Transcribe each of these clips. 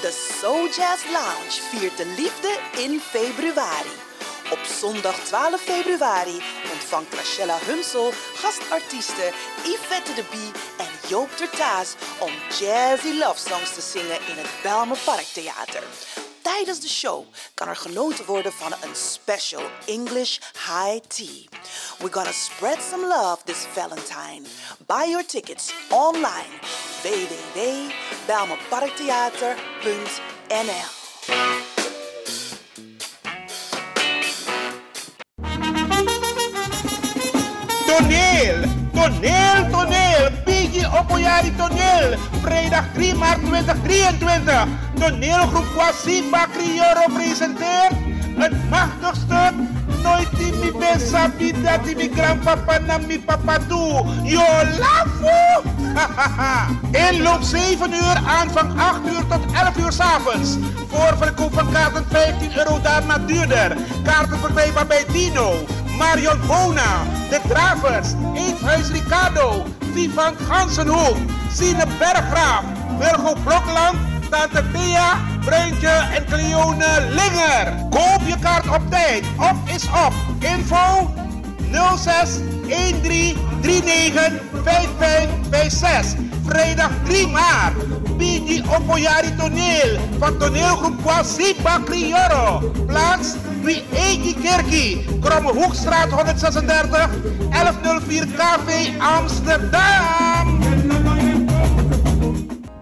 De Soul Jazz Lounge viert de liefde in februari. Op zondag 12 februari ontvangt Rachella Hunsel gastartiesten Yvette de Bie en Joop Tertaas om jazzy love songs te zingen in het Belmer Parktheater. Tijdens de show kan er genoten worden van een special English high tea. We're gonna spread some love this Valentine. Buy your tickets online www.belmerparktheater.nl Toneel, toneel, toneel. Piggy Opoyari toneel. Vrijdag 3 maart 2023. Toneelgroep Kwasiba Crioro presenteert het machtigste Nooit mi ben sabi dat mi grandpapa na mi papa toe. Yo lafo! Inloop 7 uur, aanvang 8 uur tot 11 uur s'avonds. Voorverkoop van kaarten 15 euro, daarna duurder. Kaarten verkrijgbaar bij Dino, Marion Bona, De Travers, Eethuis Ricardo, Vivan Gansenhoek, Sine Berggraaf, Wilgo Blokland, Tante Thea, Bruintje en Cleone Linger. Koop je kaart op tijd. Op is op. Info 06 13 39 5556. Vrijdag 3 maart. Bidi Opoyari Toneel van toneelgroep Kwasipa Crioro. Plaats Wie Eki Kerkie. Kromme Hoekstraat 136 1104 KV Amsterdam.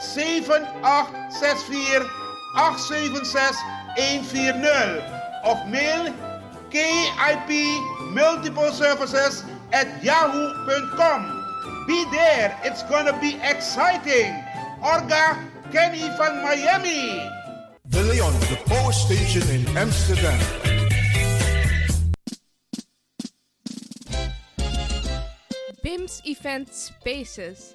7864 876 140 of mail KIP Multiple Services at yahoo.com. Be there, it's gonna be exciting. Orga Kenny van Miami. De Leon, the power station in Amsterdam. BIMS Event Spaces.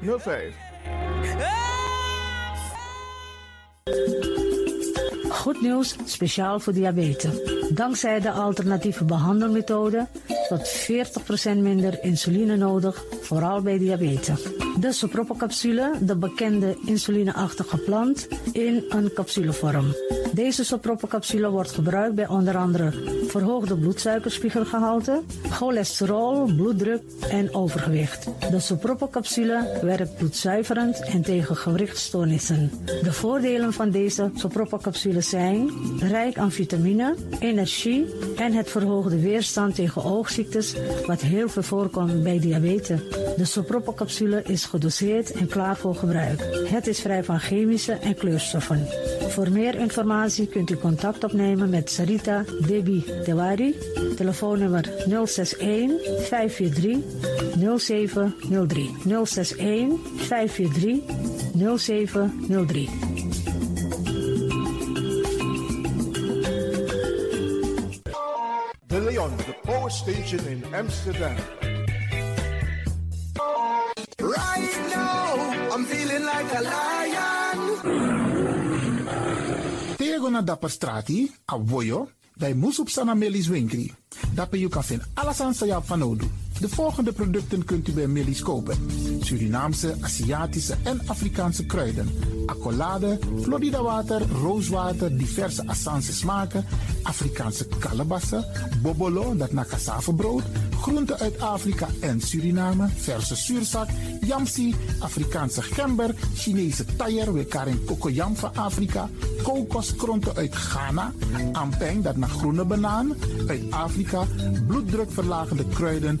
5305. Goed nieuws, speciaal voor diabetes. Dankzij de alternatieve behandelmethode tot 40% minder insuline nodig, vooral bij diabetes. De soproppencapsule, de bekende insulineachtige plant, in een capsulevorm. Deze soproppencapsule wordt gebruikt bij onder andere verhoogde bloedsuikerspiegelgehalte, cholesterol, bloeddruk en overgewicht. De soproppencapsule werkt bloedzuiverend en tegen gewrichtstoornissen. De voordelen van deze soproppencapsule zijn rijk aan vitamine, energie en het verhoogde weerstand tegen wat heel veel voorkomt bij diabetes. De soproppencapsule is gedoseerd en klaar voor gebruik. Het is vrij van chemische en kleurstoffen. Voor meer informatie kunt u contact opnemen met Sarita Debi Dewari. Telefoonnummer 061 543 0703. 061 543 0703. Station in Amsterdam. Right now, I'm feeling like a lion. Tego na dapper strati, a voyo, bij Moesop Sana Melis Winkri. Dapper you kan vinden alles sa van Odu. De volgende producten kunt u bij Melis kopen. Surinaamse, Aziatische en Afrikaanse kruiden. Accolade, Florida water, rooswater, diverse Assange smaken. Afrikaanse kalebassen, bobolo, dat na cassavebrood. Groenten uit Afrika en Suriname, verse zuurzak, yamsi, Afrikaanse gember, Chinese taier, we karing kokoyam van Afrika, kokoskronten uit Ghana, ampeng, dat naar groene banaan, uit Afrika, bloeddrukverlagende kruiden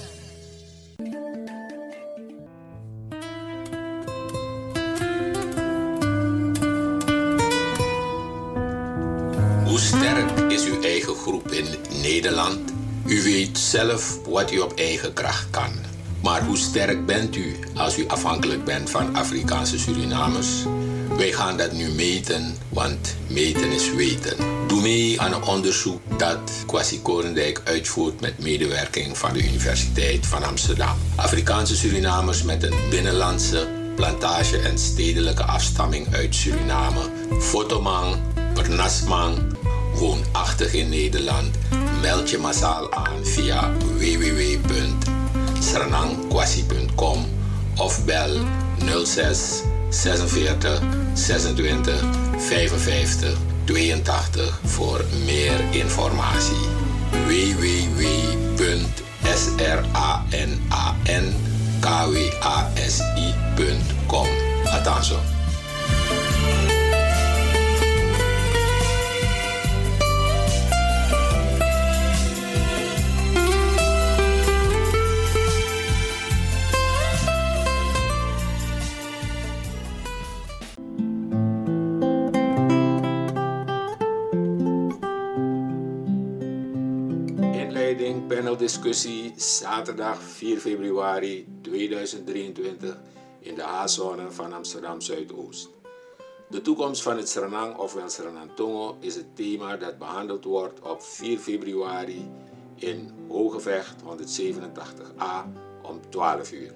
In Nederland? U weet zelf wat u op eigen kracht kan. Maar hoe sterk bent u als u afhankelijk bent van Afrikaanse Surinamers? Wij gaan dat nu meten, want meten is weten. Doe mee aan een onderzoek dat Kwasi Korendijk uitvoert met medewerking van de Universiteit van Amsterdam. Afrikaanse Surinamers met een binnenlandse, plantage en stedelijke afstamming uit Suriname. Fotomang, Pernasmang, woonachtig in Nederland. Meld je massaal aan via www.sranangkwasi.com of bel 06 46 26 55 82 voor meer informatie. www.sranankwasi.com Attention. Paneldiscussie zaterdag 4 februari 2023 in de A-zone van Amsterdam Zuidoost. De toekomst van het Sranang ofwel Sranantongo is het thema dat behandeld wordt op 4 februari in Hogevecht 187a om 12 uur.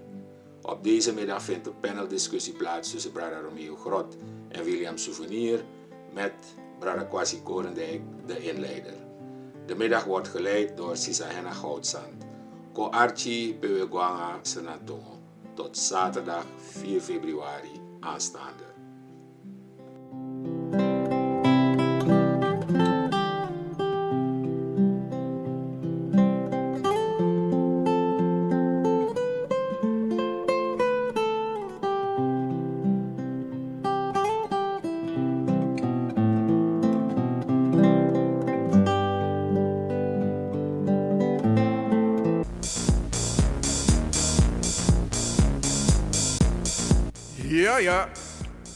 Op deze middag vindt een paneldiscussie plaats tussen Brada Romeo Grot en William Souvenir met Brada Kwasi Korendijk, de inleider. De middag wordt geleid door Sisahena Goudsand. Ko Archie Bewegwanga Senatongo. Tot zaterdag 4 februari aanstaande.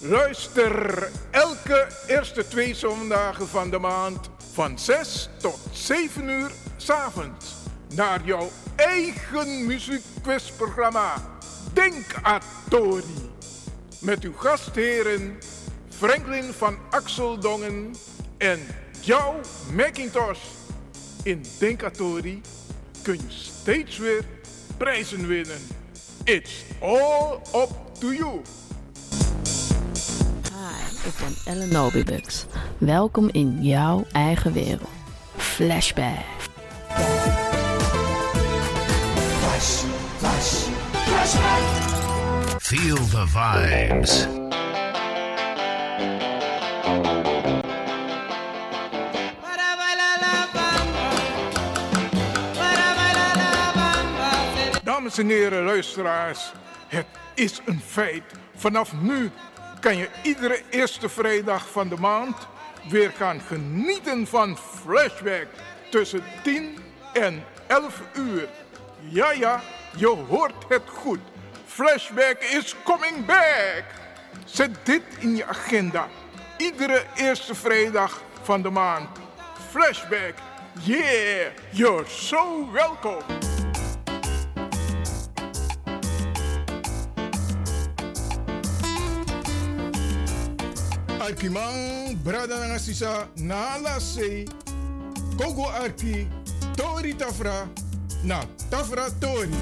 Luister elke eerste twee zondagen van de maand van 6 tot 7 uur s'avonds naar jouw eigen muziekquizprogramma Denkatori. Met uw gastheren Franklin van Axeldongen en jouw Macintosh. In Denkatori kun je steeds weer prijzen winnen. It's all up to you. Ik ben Ellen Nobibux. Welkom in jouw eigen wereld. Flashback. Flash, flash, flashback. Feel the vibes. Dames en heren luisteraars, het is een feit. Vanaf nu kan je iedere eerste vrijdag van de maand weer gaan genieten van Flashback tussen 10 en 11 uur. Ja, ja, je hoort het goed. Flashback is coming back. Zet dit in je agenda. Iedere eerste vrijdag van de maand. Flashback. Yeah, you're so welcome. Arkimang, Brada Nangasisa, Nala Se, Kogo Arki, Tori Tafra, na Tafra Tori.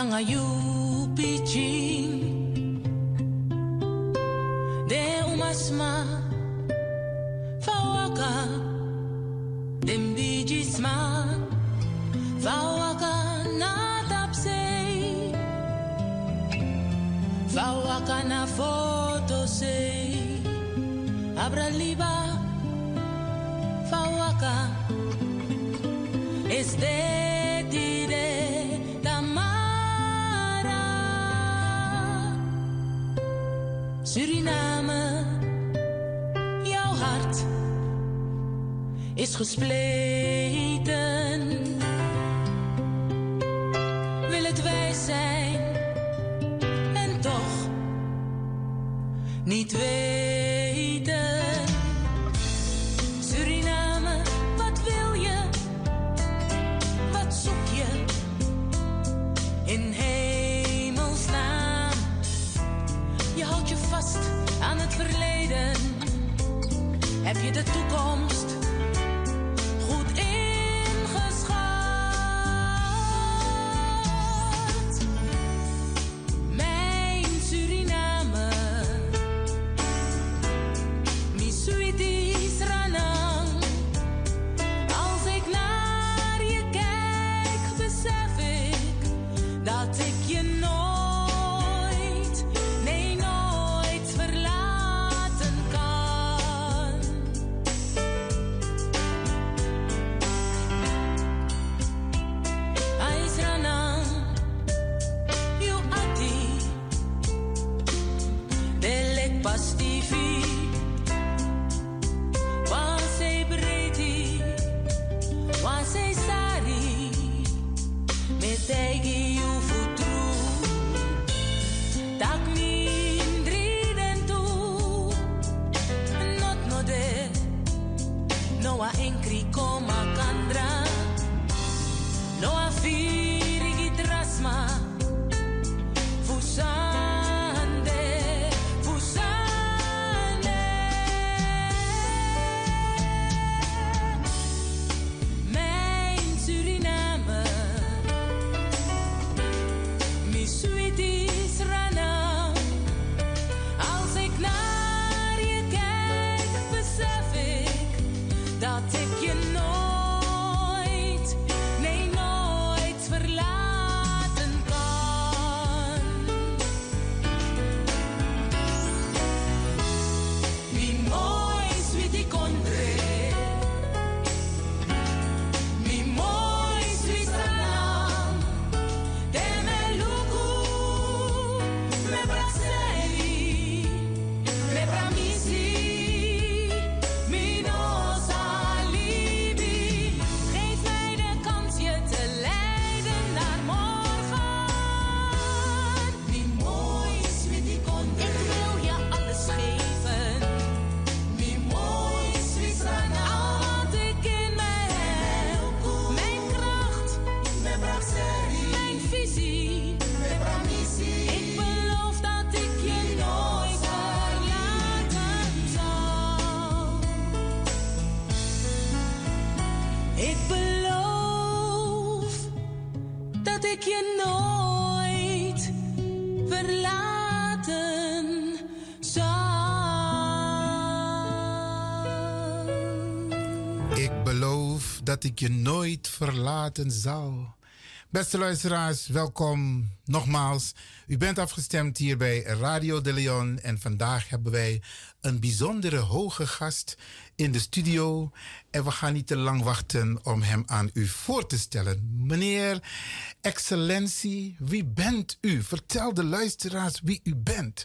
ng UPG. Is gespleten. Dat ik je nooit verlaten zal. Beste luisteraars, welkom nogmaals. U bent afgestemd hier bij Radio de Leon en vandaag hebben wij een bijzondere hoge gast in de studio. En we gaan niet te lang wachten om hem aan u voor te stellen. Meneer Excellentie, wie bent u? Vertel de luisteraars wie u bent.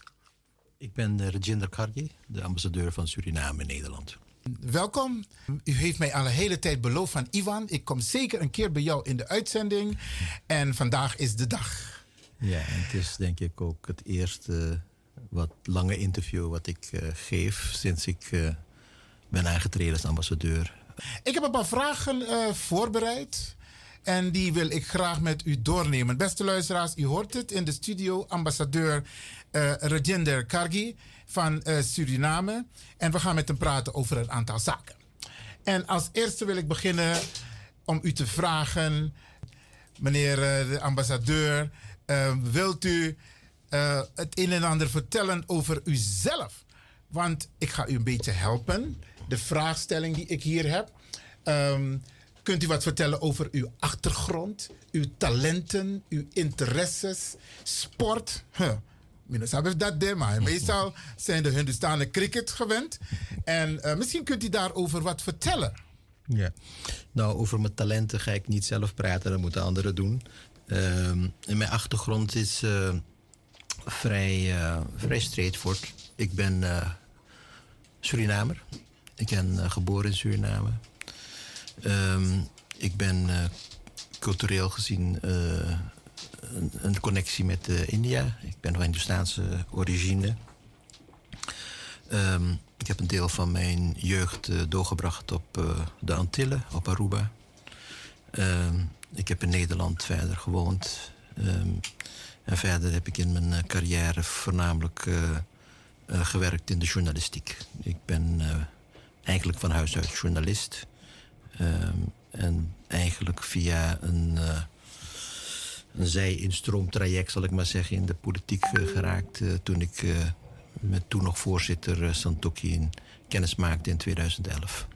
Ik ben uh, Rajinder Kargi, de ambassadeur van Suriname in Nederland. Welkom. U heeft mij al een hele tijd beloofd van Ivan. Ik kom zeker een keer bij jou in de uitzending. En vandaag is de dag. Ja, en het is denk ik ook het eerste wat lange interview wat ik uh, geef sinds ik uh, ben aangetreden als ambassadeur. Ik heb een paar vragen uh, voorbereid. En die wil ik graag met u doornemen. Beste luisteraars, u hoort het in de studio. Ambassadeur uh, Rajinder Kargi van uh, Suriname. En we gaan met hem praten over een aantal zaken. En als eerste wil ik beginnen om u te vragen, meneer uh, de ambassadeur, wilt u het een en ander vertellen over uzelf? Want ik ga u een beetje helpen. De vraagstelling die ik hier heb. Um, Kunt u wat vertellen over uw achtergrond, uw talenten, uw interesses, sport? Minus dat de, maar meestal zijn de Hindustanen cricket gewend. En uh, misschien kunt u daarover wat vertellen. Ja, nou over mijn talenten ga ik niet zelf praten, dat moeten anderen doen. En mijn achtergrond is uh, vrij, uh, vrij straightforward. Ik ben Surinamer. Ik ben geboren in Suriname. Um, ik ben cultureel gezien een, een, connectie met uh, India. Ik ben van Hindustaanse origine. Um, ik heb een deel van mijn jeugd doorgebracht op de Antillen, op Aruba. Um, ik heb in Nederland verder gewoond. en verder heb ik in mijn carrière voornamelijk gewerkt in de journalistiek. Ik ben eigenlijk van huis uit journalist. En eigenlijk via een, een zij-instroomtraject, zal ik maar zeggen, in de politiek uh, geraakt. Uh, toen ik met toen nog voorzitter Santoki in kennis maakte in 2011.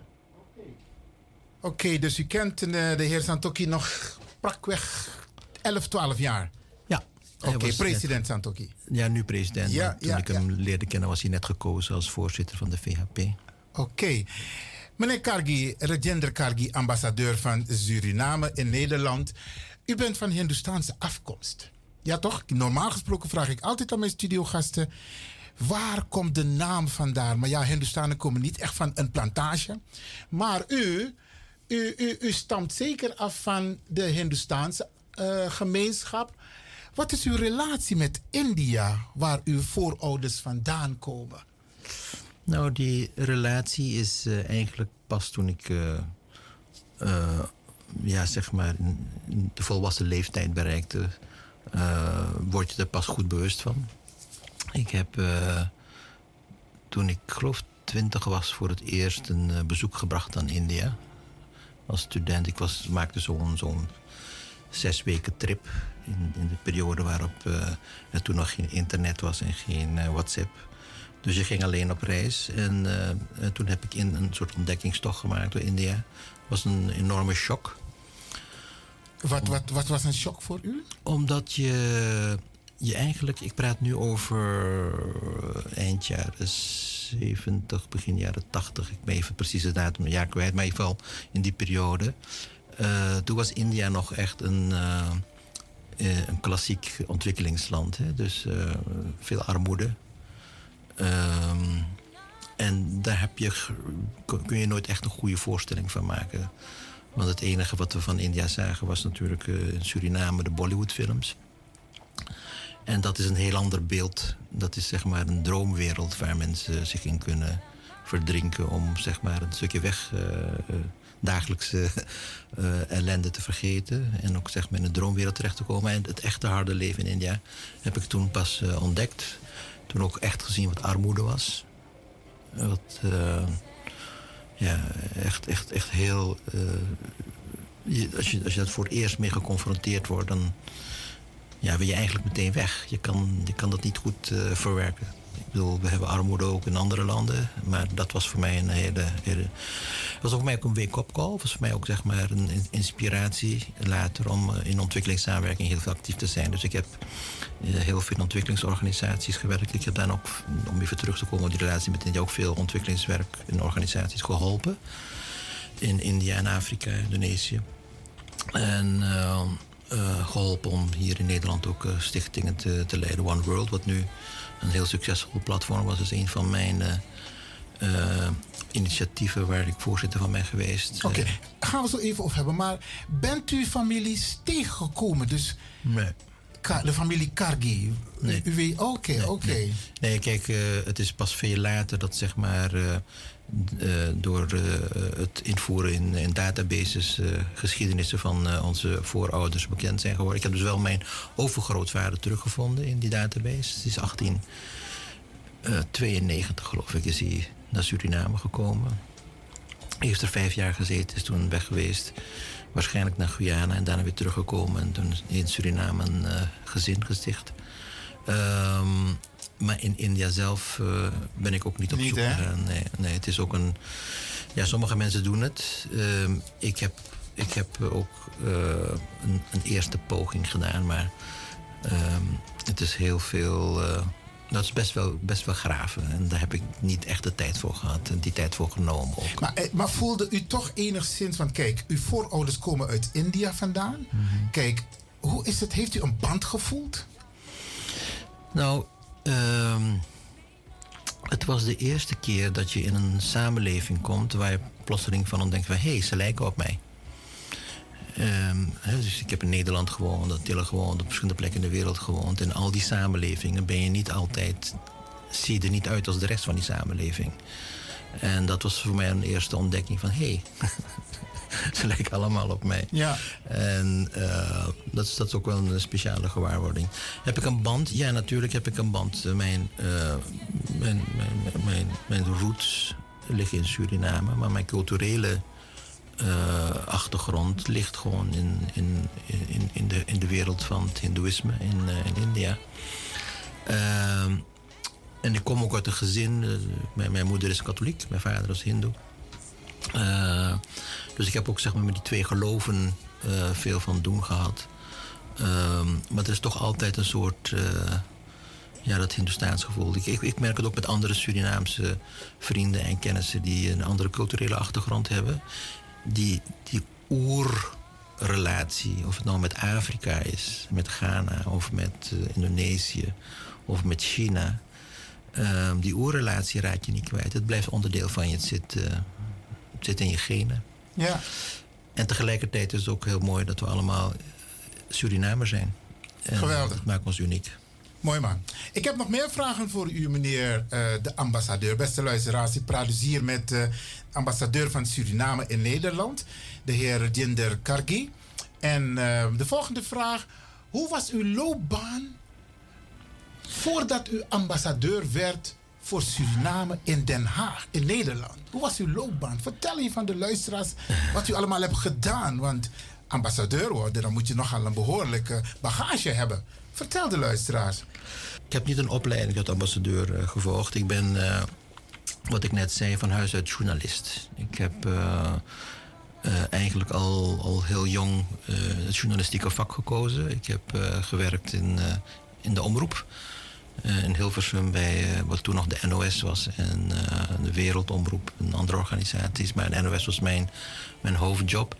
Oké, okay, dus u kent de heer Santoki nog pakweg 11, 12 jaar? Ja. Oké, okay, president net, Santoki. Ja, nu president. Ja, toen ja, ik hem ja. leerde kennen was hij net gekozen als voorzitter van de VHP. Oké. Okay. Meneer Kargi, Rajendra Kargi, ambassadeur van Suriname in Nederland. U bent van Hindoestaanse afkomst. Ja, toch? Normaal gesproken vraag ik altijd aan mijn studiogasten. waar komt de naam vandaan? Maar ja, Hindustanen komen niet echt van een plantage. Maar u, u, u, stamt zeker af van de Hindustaanse eh, gemeenschap. Wat is uw relatie met India, waar uw voorouders vandaan komen? Nou, die relatie is eh, eigenlijk pas toen ik, eh, ja, zeg maar, de volwassen leeftijd bereikte, eh, word je er pas goed bewust van. Ik heb eh, toen ik geloof twintig was voor het eerst een eh, bezoek gebracht aan India. Als student, ik was, maakte zo'n zo'n zes weken trip in, in de periode waarop er toen nog geen internet was en geen WhatsApp. Dus je ging alleen op reis. En, en toen heb ik in een soort ontdekkingstocht gemaakt door India. Het was een enorme shock. Wat, wat, wat was een shock voor u? Omdat je, je eigenlijk, ik praat nu over eind jaren 70, begin jaren 80. Ik ben even precies de datum, een jaar kwijt, maar in ieder geval in die periode. Eh, toen was India nog echt een, eh, eh, een klassiek ontwikkelingsland. Hè? Dus veel armoede. Ehm, en daar heb je, kun je nooit echt een goede voorstelling van maken. Want het enige wat we van India zagen was natuurlijk eh, in Suriname de Bollywoodfilms. En dat is een heel ander beeld. Dat is zeg maar een droomwereld waar mensen zich in kunnen verdrinken om zeg maar een stukje weg eh, eh, dagelijkse ellende te vergeten. En ook zeg maar in een droomwereld terecht te komen. En het echte harde leven in India heb ik toen pas ontdekt. Toen ook echt gezien wat armoede was. Wat, ja, echt, echt, echt heel. eh, als, je, als je dat voor het eerst mee geconfronteerd wordt, dan ja, wil je eigenlijk meteen weg. Je kan, je kan dat niet goed eh, verwerken. Ik bedoel, we hebben armoede ook in andere landen. Maar dat was voor mij een hele. hele was voor mij ook een wake-up call. Was voor mij ook zeg maar een in- inspiratie later om eh, in ontwikkelingssamenwerking heel veel actief te zijn. Dus ik heb eh, heel veel in ontwikkelingsorganisaties gewerkt. Ik heb dan ook, om even terug te komen op die relatie met India, ook veel ontwikkelingswerk in organisaties geholpen. In India en Afrika, Indonesië. En eh, eh, geholpen om hier in Nederland ook stichtingen te, te leiden. One World, wat nu een heel succesvol platform was, is een van mijn initiatieven waar ik voorzitter van ben geweest. Oké, Eh, gaan we zo even over hebben. Maar bent u families tegengekomen? Dus nee. De familie Kargi? Nee. Oké, oké. Nee, Nee, kijk, eh, het is pas veel later dat zeg maar eh, door het invoeren in, in databases eh, geschiedenissen van onze voorouders bekend zijn geworden. Ik heb dus wel mijn overgrootvader teruggevonden in die database. Het is 1892 geloof ik is hij naar Suriname gekomen. Hij heeft er vijf jaar gezeten, is toen weg geweest. Waarschijnlijk naar Guyana en daarna weer teruggekomen. En toen in Suriname een eh, gezin gesticht. Ehm, maar in India zelf eh, ben ik ook niet op Niet, zoek gegaan. Nee, nee, het is ook een... Ja, sommige mensen doen het. Ehm, ik, heb, ik heb ook eh, een, een eerste poging gedaan, maar ehm, het is heel veel... dat is best wel, best wel graven. En daar heb ik niet echt de tijd voor gehad. En die tijd voor genomen ook. Maar, eh, maar voelde u toch enigszins, want kijk, uw voorouders komen uit India vandaan. Kijk, hoe is het? Heeft u een band gevoeld? Nou, ehm, het was de eerste keer dat je in een samenleving komt waar je plotseling van ontdekt van hé, hey, ze lijken op mij. Ehm, dus ik heb in Nederland gewoond, Attila gewoond, op verschillende plekken in de wereld gewoond. En al die samenlevingen ben je niet altijd, zie je er niet uit als de rest van die samenleving. En dat was voor mij een eerste ontdekking van hé, hey, ze lijken allemaal op mij. Ja. En eh, dat, is, dat is ook wel een speciale gewaarwording. Heb ik een band? Ja, natuurlijk heb ik een band. Eh, Mijn, eh, mijn, mijn, mijn, mijn roots liggen in Suriname, maar mijn culturele eh, achtergrond ligt gewoon in, in, in, in, de, in de wereld van het Hindoeïsme in, eh, in India. Ehm, en ik kom ook uit een gezin. eh, mijn, mijn moeder is katholiek, mijn vader is Hindoe. Dus ik heb ook zeg maar, met die twee geloven veel van doen gehad. Ehm, maar er is toch altijd een soort. ja, dat Hindoestaans gevoel. Ik, ik, ik merk het ook met andere Surinaamse vrienden en kennissen die een andere culturele achtergrond hebben. Die, die oerrelatie, of het nou met Afrika is, met Ghana of met eh, Indonesië of met China. Ehm, die oerrelatie raad je niet kwijt. Het blijft onderdeel van je. Het zit, eh, het zit in je genen. Ja. En tegelijkertijd is het ook heel mooi dat we allemaal Surinamers zijn. En Geweldig. Dat maakt ons uniek. Mooi man. Ik heb nog meer vragen voor u, meneer eh, de ambassadeur. Beste luisteraars, ik praat dus hier met ambassadeur van Suriname in Nederland, de heer Jinder Kargi. En eh, de volgende vraag: hoe was uw loopbaan voordat u ambassadeur werd voor Suriname in Den Haag, in Nederland? Hoe was uw loopbaan? Vertel je van de luisteraars wat u allemaal hebt gedaan. Want ambassadeur worden, dan moet je nogal een behoorlijke bagage hebben. Vertel de luisteraars. Ik heb niet een opleiding tot ambassadeur eh, gevolgd. Ik ben, eh, wat ik net zei, van huis uit journalist. Ik heb eh, eh, eigenlijk al, al heel jong eh, het journalistieke vak gekozen. Ik heb gewerkt in, in de omroep. in Hilversum bij wat toen nog de NOS was en de Wereldomroep en andere organisaties. Maar de NOS was mijn, mijn hoofdjob.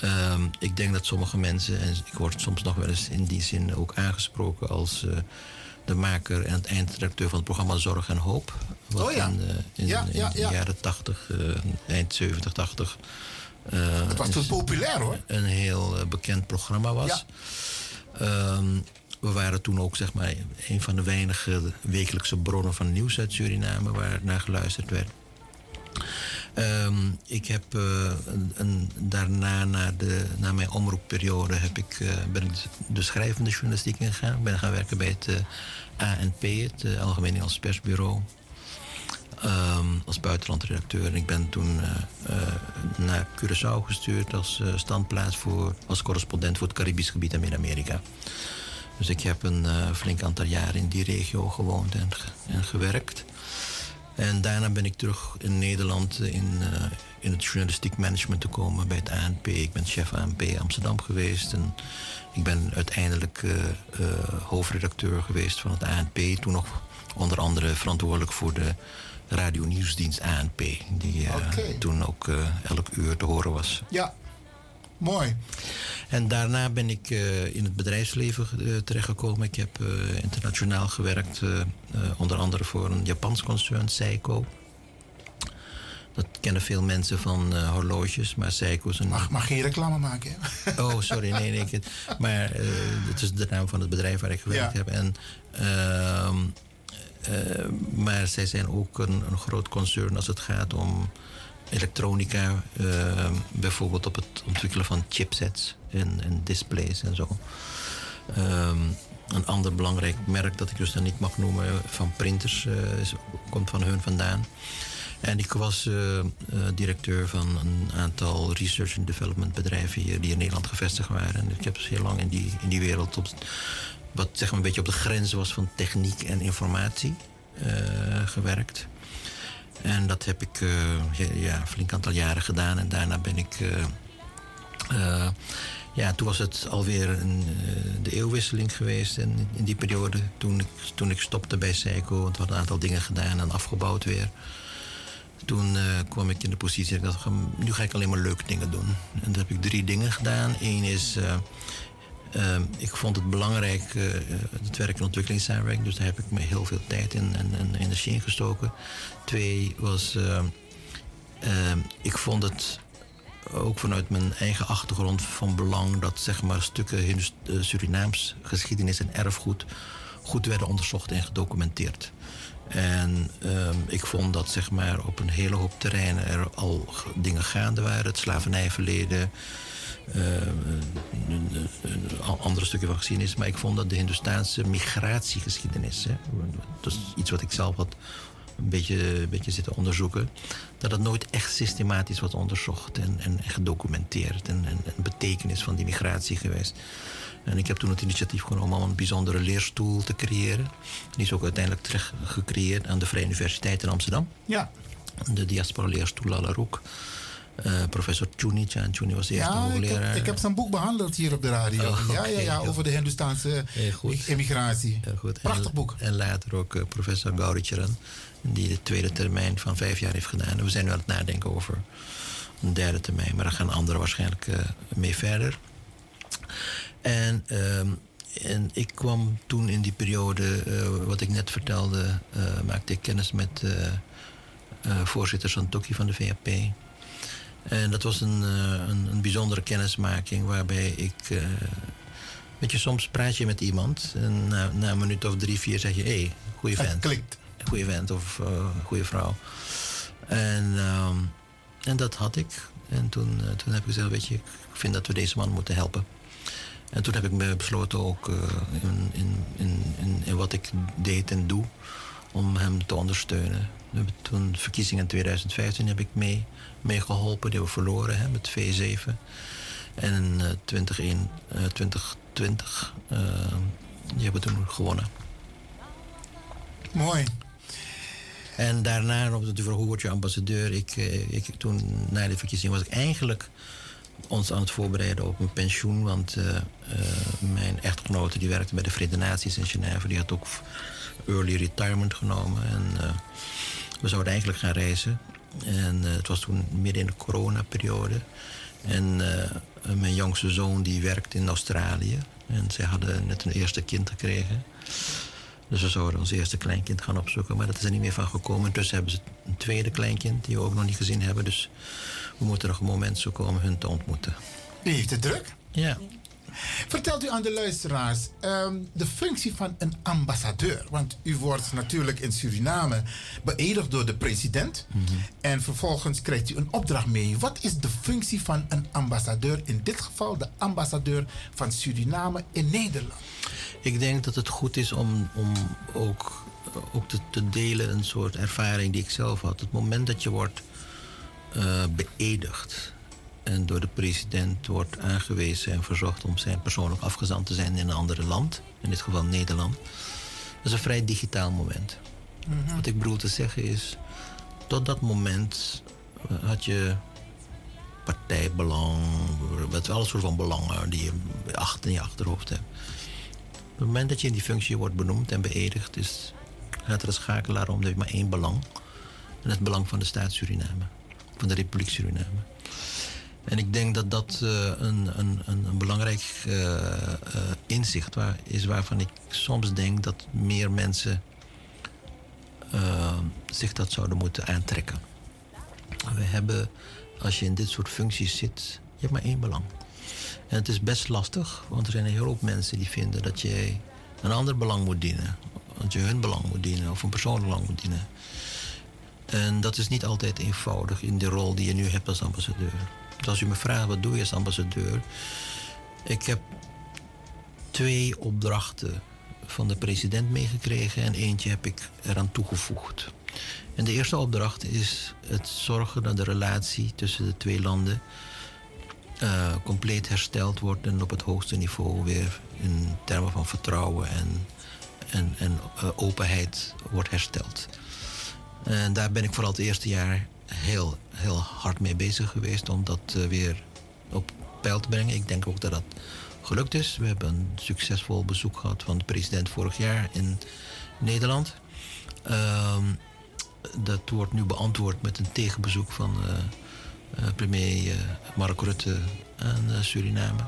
Ehm, ik denk dat sommige mensen, en ik word soms nog wel eens in die zin ook aangesproken als de maker en het eindredacteur van het programma Zorg en Hoop. Wat Oh ja. in, eh, in, Ja, in ja, de ja. jaren 80, eh, eind 70, 80. eh, Het was toen populair hoor. een heel bekend programma was. Ehm, we waren toen ook zeg maar een van de weinige wekelijkse bronnen van nieuws uit Suriname waar naar geluisterd werd. Ehm, ik heb eh, een, een- daarna, na, de, na mijn omroepperiode, heb ik, eh, ben ik de schrijvende journalistiek ingegaan. Ik ben gaan werken bij het eh, ANP, het Algemeen Nederlands Persbureau. Ehm, als buitenlandredacteur. En ik ben toen naar Curaçao gestuurd als standplaats voor, als correspondent voor het Caribisch gebied en Midden-Amerika. Dus ik heb een flink aantal jaren in die regio gewoond en, ge- en gewerkt. En daarna ben ik terug in Nederland eh, in, eh, in het journalistiek management te komen bij het ANP. Ik ben chef ANP Amsterdam geweest. En ik ben uiteindelijk eh, hoofdredacteur geweest van het ANP. Toen nog onder andere verantwoordelijk voor de radionieuwsdienst ANP. Die toen ook elk uur te horen was. Ja, mooi. En daarna ben ik eh, in het bedrijfsleven eh, terechtgekomen. Ik heb eh, internationaal gewerkt, onder andere voor een Japans concern, Seiko. Dat kennen veel mensen van horloges, maar Seiko is een... Mag, mag geen reclame maken. hè? Oh, sorry, nee, nee. ik- maar eh, het is de naam van het bedrijf waar ik gewerkt Ja. heb. En, ehm, eh, maar zij zijn ook een, een groot concern als het gaat om elektronica. eh, bijvoorbeeld op het ontwikkelen van chipsets en, en displays en zo. Ehm, een ander belangrijk merk dat ik dus dan niet mag noemen van printers eh, komt van hun vandaan. En ik was eh, eh, directeur van een aantal research and development bedrijven hier die in Nederland gevestigd waren. En ik heb dus heel lang in die, in die wereld, op, wat zeg maar een beetje op de grens was van techniek en informatie, eh, gewerkt. En dat heb ik eh, ja, een flink aantal jaren gedaan. En daarna ben ik. eh, eh, ja, toen was het alweer een, de eeuwwisseling geweest. En in die periode, toen ik, toen ik stopte bij Seiko, want we hadden een aantal dingen gedaan en afgebouwd weer. Toen kwam ik in de positie dat ik dacht, nu ga ik alleen maar leuke dingen doen. En toen heb ik drie dingen gedaan. Eén is, eh, eh, ik vond het belangrijk, eh, het werk in ontwikkelingssamenwerking. Dus daar heb ik me heel veel tijd en, en, en energie in gestoken. Twee was, eh, eh, ik vond het ook vanuit mijn eigen achtergrond van belang dat zeg maar, stukken eh, Surinaams geschiedenis en erfgoed goed werden onderzocht en gedocumenteerd. En ehm, ik vond dat zeg maar, op een hele hoop terreinen er al dingen gaande waren. Het slavernijverleden, eh, andere stukken van geschiedenis. Maar ik vond dat de Hindoestaanse migratiegeschiedenis, hè, dat is iets wat ik zelf had een beetje, een beetje zitten onderzoeken, dat het nooit echt systematisch wordt onderzocht en, en, en gedocumenteerd. En, en, en betekenis van die migratie geweest. En ik heb toen het initiatief genomen om een bijzondere leerstoel te creëren. Die is ook uiteindelijk terecht gecreëerd aan de Vrije Universiteit in Amsterdam. Ja. De diaspora leerstoel Alaroek. Eh professor Chuni, Chan Chuni was de eerste Ja, ik hoogleraar. heb, ik heb zijn boek behandeld hier op de radio. Oh, ja, ja, ja, over de Hindoestaanse immigratie. Goed. Prachtig en, boek. En later ook eh, professor Gauricharan, die de tweede termijn van vijf jaar heeft gedaan. We zijn nu aan het nadenken over een derde termijn, maar daar gaan anderen waarschijnlijk eh, mee verder. En ehm, en ik kwam toen in die periode, eh, wat ik net vertelde, eh, maakte ik kennis met eh, eh, voorzitter Santokki van de VAP. En dat was een, eh, een, een bijzondere kennismaking waarbij ik. eh, weet je, soms praat je met iemand en na, na een minuut of drie, vier zeg je: hé, hey, goeie Het vent. klikt. Goeie vent of eh goeie vrouw. En, ehm, en dat had ik. En toen, toen heb ik gezegd: Weet je, ik vind dat we deze man moeten helpen. En toen heb ik me besloten ook in, in, in, in, wat ik deed en doe om hem te ondersteunen. Toen verkiezingen in 2015 heb ik mee, mee geholpen. Die hebben we verloren hè, met V7. En in eh, 2021, eh, 2020 eh, die hebben we toen gewonnen. Mooi. En daarna, op de vraag hoe word je ambassadeur? Ik, eh, ik, toen, na de verkiezing was ik eigenlijk ons aan het voorbereiden op een pensioen. Want eh, eh, mijn echtgenote die werkte bij de Verenigde Naties in Genève. Die had ook early retirement genomen. En we zouden eigenlijk gaan reizen. En eh, het was toen midden in de coronaperiode. En eh, mijn jongste zoon die werkt in Australië. En zij hadden net een eerste kind gekregen. Dus we zouden ons eerste kleinkind gaan opzoeken. Maar dat is er niet meer van gekomen. Intussen hebben ze een tweede kleinkind die we ook nog niet gezien hebben. Dus we moeten nog een moment zoeken om hun te ontmoeten. U heeft het druk. Ja. Vertelt u aan de luisteraars ehm, de functie van een ambassadeur. Want u wordt natuurlijk in Suriname beëdigd door de president. En vervolgens krijgt u een opdracht mee. Wat is de functie van een ambassadeur? In dit geval de ambassadeur van Suriname in Nederland. Ik denk dat het goed is om, om ook, ook te, te delen een soort ervaring die ik zelf had. Het moment dat je wordt eh, beëdigd en door de president wordt aangewezen en verzocht om zijn persoonlijk afgezant te zijn in een ander land, in dit geval Nederland, dat is een vrij digitaal moment. Wat ik bedoel te zeggen is, tot dat moment eh, had je partijbelang, met alle soorten van belangen die je achter in je achterhoofd hebt. Op het moment dat je in die functie wordt benoemd en beëdigd, is, gaat er een schakelaar om. Heb je maar één belang. En het belang van de staat Suriname. Van de Republiek Suriname. En ik denk dat dat eh, een, een, een, belangrijk eh, eh, inzicht waar, is waarvan ik soms denk dat meer mensen zich dat zouden moeten aantrekken. We hebben, als je in dit soort functies zit, je hebt maar één belang. En het is best lastig, want er zijn een hele hoop mensen die vinden dat je een ander belang moet dienen. Dat je hun belang moet dienen of een persoonlijk belang moet dienen. En dat is niet altijd eenvoudig in de rol die je nu hebt als ambassadeur. Als u me vraagt wat doe je als ambassadeur, ik heb twee opdrachten van de president meegekregen en eentje heb ik eraan toegevoegd. En de eerste opdracht is het zorgen dat de relatie tussen de twee landen eh, compleet hersteld wordt en op het hoogste niveau weer in termen van vertrouwen en, en, en eh, openheid wordt hersteld. En daar ben ik vooral het eerste jaar heel, heel hard mee bezig geweest om dat eh, weer op peil te brengen. Ik denk ook dat dat gelukt is. We hebben een succesvol bezoek gehad van de president vorig jaar in Nederland. Ehm, dat wordt nu beantwoord met een tegenbezoek van eh, eh, premier eh, Mark Rutte aan Suriname.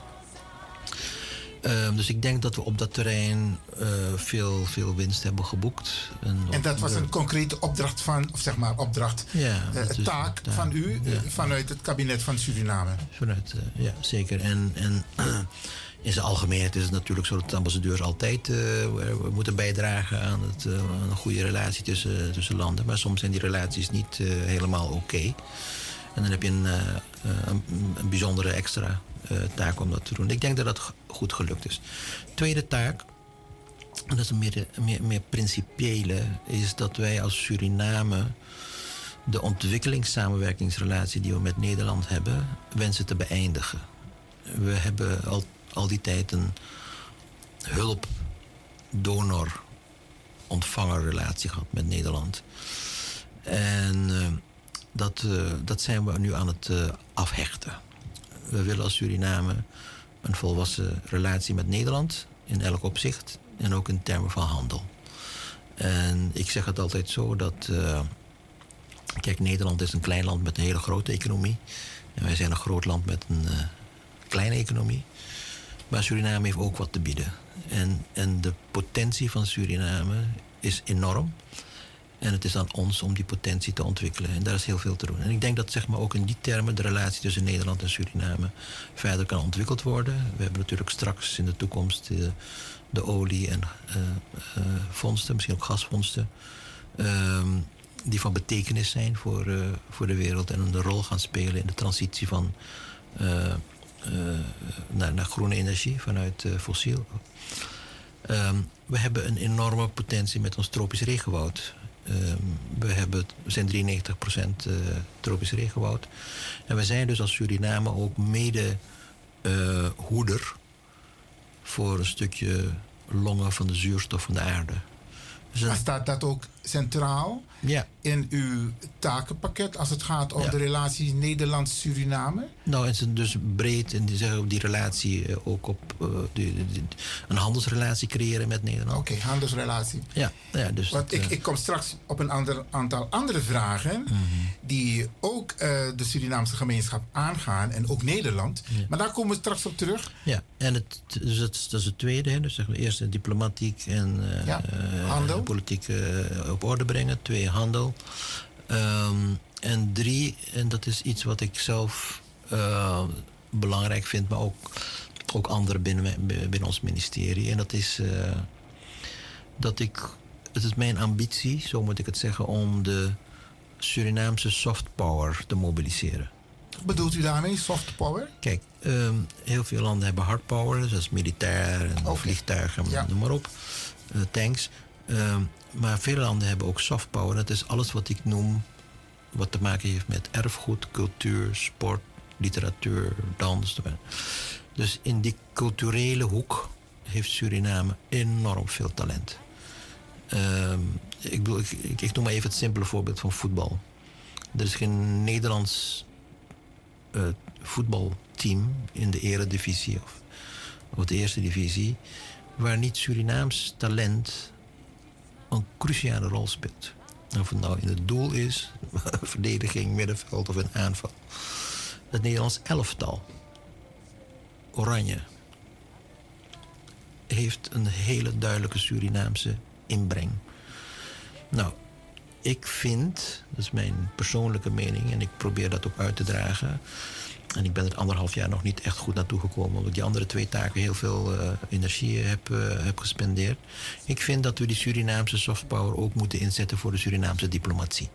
Ehm, dus ik denk dat we op dat terrein eh, veel, veel winst hebben geboekt. En dat was een concrete opdracht van, of zeg maar opdracht, Ja, is- taak van u ja. vanuit het kabinet van Suriname. Vanuit, eh, ja, zeker. En, en in zijn algemeenheid is het natuurlijk zo dat ambassadeurs altijd we moeten bijdragen aan, het, aan een goede relatie tussen, tussen landen. Maar soms zijn die relaties niet helemaal oké. En dan heb je een, een, een bijzondere extra taak om dat te doen. Ik denk dat dat goed gelukt is. Tweede taak, en dat is een meer, meer, meer principiële, is dat wij als Suriname de ontwikkelingssamenwerkingsrelatie die we met Nederland hebben, wensen te beëindigen. We hebben al, al die tijd een hulp-donor-ontvangerrelatie gehad met Nederland. En eh, dat, eh, dat zijn we nu aan het eh, afhechten. We willen als Suriname een volwassen relatie met Nederland in elk opzicht en ook in termen van handel. En ik zeg het altijd zo dat. eh, kijk, Nederland is een klein land met een hele grote economie. En wij zijn een groot land met een eh, kleine economie. Maar Suriname heeft ook wat te bieden. En, en de potentie van Suriname is enorm. En het is aan ons om die potentie te ontwikkelen. En daar is heel veel te doen. En ik denk dat zeg maar, ook in die termen de relatie tussen Nederland en Suriname verder kan ontwikkeld worden. We hebben natuurlijk straks in de toekomst de, de olie- en eh, eh, vondsten, misschien ook gasvondsten. ehm, die van betekenis zijn voor, eh, voor de wereld en een rol gaan spelen in de transitie van, eh, eh, naar, naar groene energie vanuit eh, fossiel. Ehm, we hebben een enorme potentie met ons tropisch regenwoud. Ehm, we, hebben, we zijn 93% eh, tropisch regenwoud. En we zijn dus als Suriname ook mede eh, hoeder voor een stukje longen van de zuurstof van de aarde. Dus Maar staat dat ook centraal Ja. in uw takenpakket als het gaat om Ja. de relatie Nederland-Suriname? Nou, het is dus breed en die zeggen die relatie eh, ook op eh, die- die- die- een handelsrelatie creëren met Nederland. Oké, handelsrelatie. Ja, ja dus. Want dat, ik, eh, ik kom straks op een ander, aantal andere vragen die ook de Surinaamse gemeenschap aangaan en ook Nederland. Maar daar komen we straks op terug. Ja, en het, dus het, dat is het tweede. Hè. Dus zeg maar eerst diplomatiek en eh, handel. politiek eh, op orde brengen. Twee, handel. Ehm, en drie, en dat is iets wat ik zelf eh, belangrijk vind, maar ook, ook anderen binnen, binnen ons ministerie. En dat is eh, dat ik, het is mijn ambitie, zo moet ik het zeggen, om de Surinaamse soft power te mobiliseren. Wat bedoelt u daarmee? Soft power? Kijk, ehm, heel veel landen hebben hard power, zoals militair en vliegtuigen, en noem maar op, eh, tanks. Ehm, maar veel landen hebben ook soft power. Dat is alles wat ik noem, wat te maken heeft met erfgoed, cultuur, sport, literatuur, dans. Dus in die culturele hoek heeft Suriname enorm veel talent. Ehm, ik, bedoel, ik, noem maar even het simpele voorbeeld van voetbal. Er is geen Nederlands eh, voetbalteam in de eredivisie of, of de eerste divisie... waar niet Surinaams talent een cruciale rol speelt. Of het nou in het doel is, verdediging, middenveld of een aanval. Het Nederlands elftal, Oranje, heeft een hele duidelijke Surinaamse inbreng. Nou, ik vind, dat is mijn persoonlijke mening en ik probeer dat ook uit te dragen. En ik ben er anderhalf jaar nog niet echt goed naartoe gekomen, omdat ik die andere twee taken heel veel eh, energie heb, eh, heb gespendeerd. Ik vind dat we die Surinaamse softpower ook moeten inzetten voor de Surinaamse diplomatie.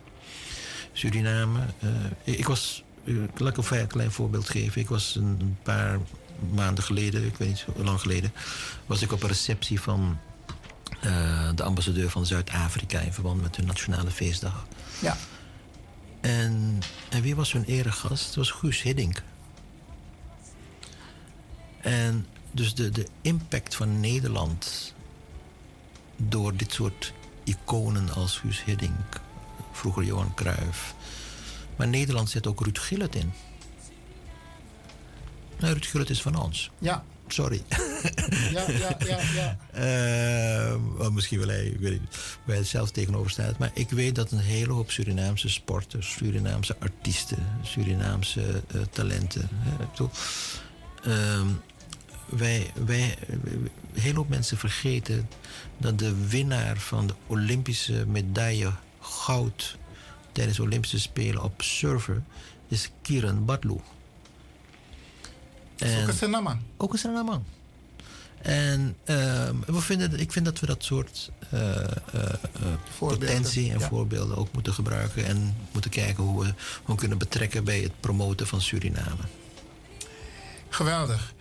Suriname, eh, ik was, laat ik een klein voorbeeld geven. Ik was een, paar maanden geleden, ik weet niet hoe lang geleden, was ik op een receptie van de ambassadeur van Zuid-Afrika in verband met hun nationale feestdag. Ja. En, en wie was hun eregast? Het was Guus Hiddink. En dus de, de impact van Nederland door dit soort iconen als Guus Hiddink, vroeger Johan Cruijff. Maar Nederland zet ook Ruud Gillet in. Nou, Ruud Gullit is van ons. Ja. Sorry. Ja, ja, ja, ja. Eh, wel, misschien wel hij, ik weet niet hij het zelf tegenover staat. Maar ik weet dat een hele hoop Surinaamse sporters, Surinaamse artiesten, Surinaamse eh, talenten. Hè, ik bedoel, ehm, wij, wij, hele hoop mensen vergeten dat de winnaar van de Olympische medaille goud tijdens de Olympische Spelen op surfen is Kiran Badlu. is ook een Suriname. Ook een Suriname. En ehm, we vinden, ik vind dat we dat soort eh, eh, eh, potentie en ja. voorbeelden ook moeten gebruiken. En moeten kijken hoe we hoe we kunnen betrekken bij het promoten van Suriname. Geweldig.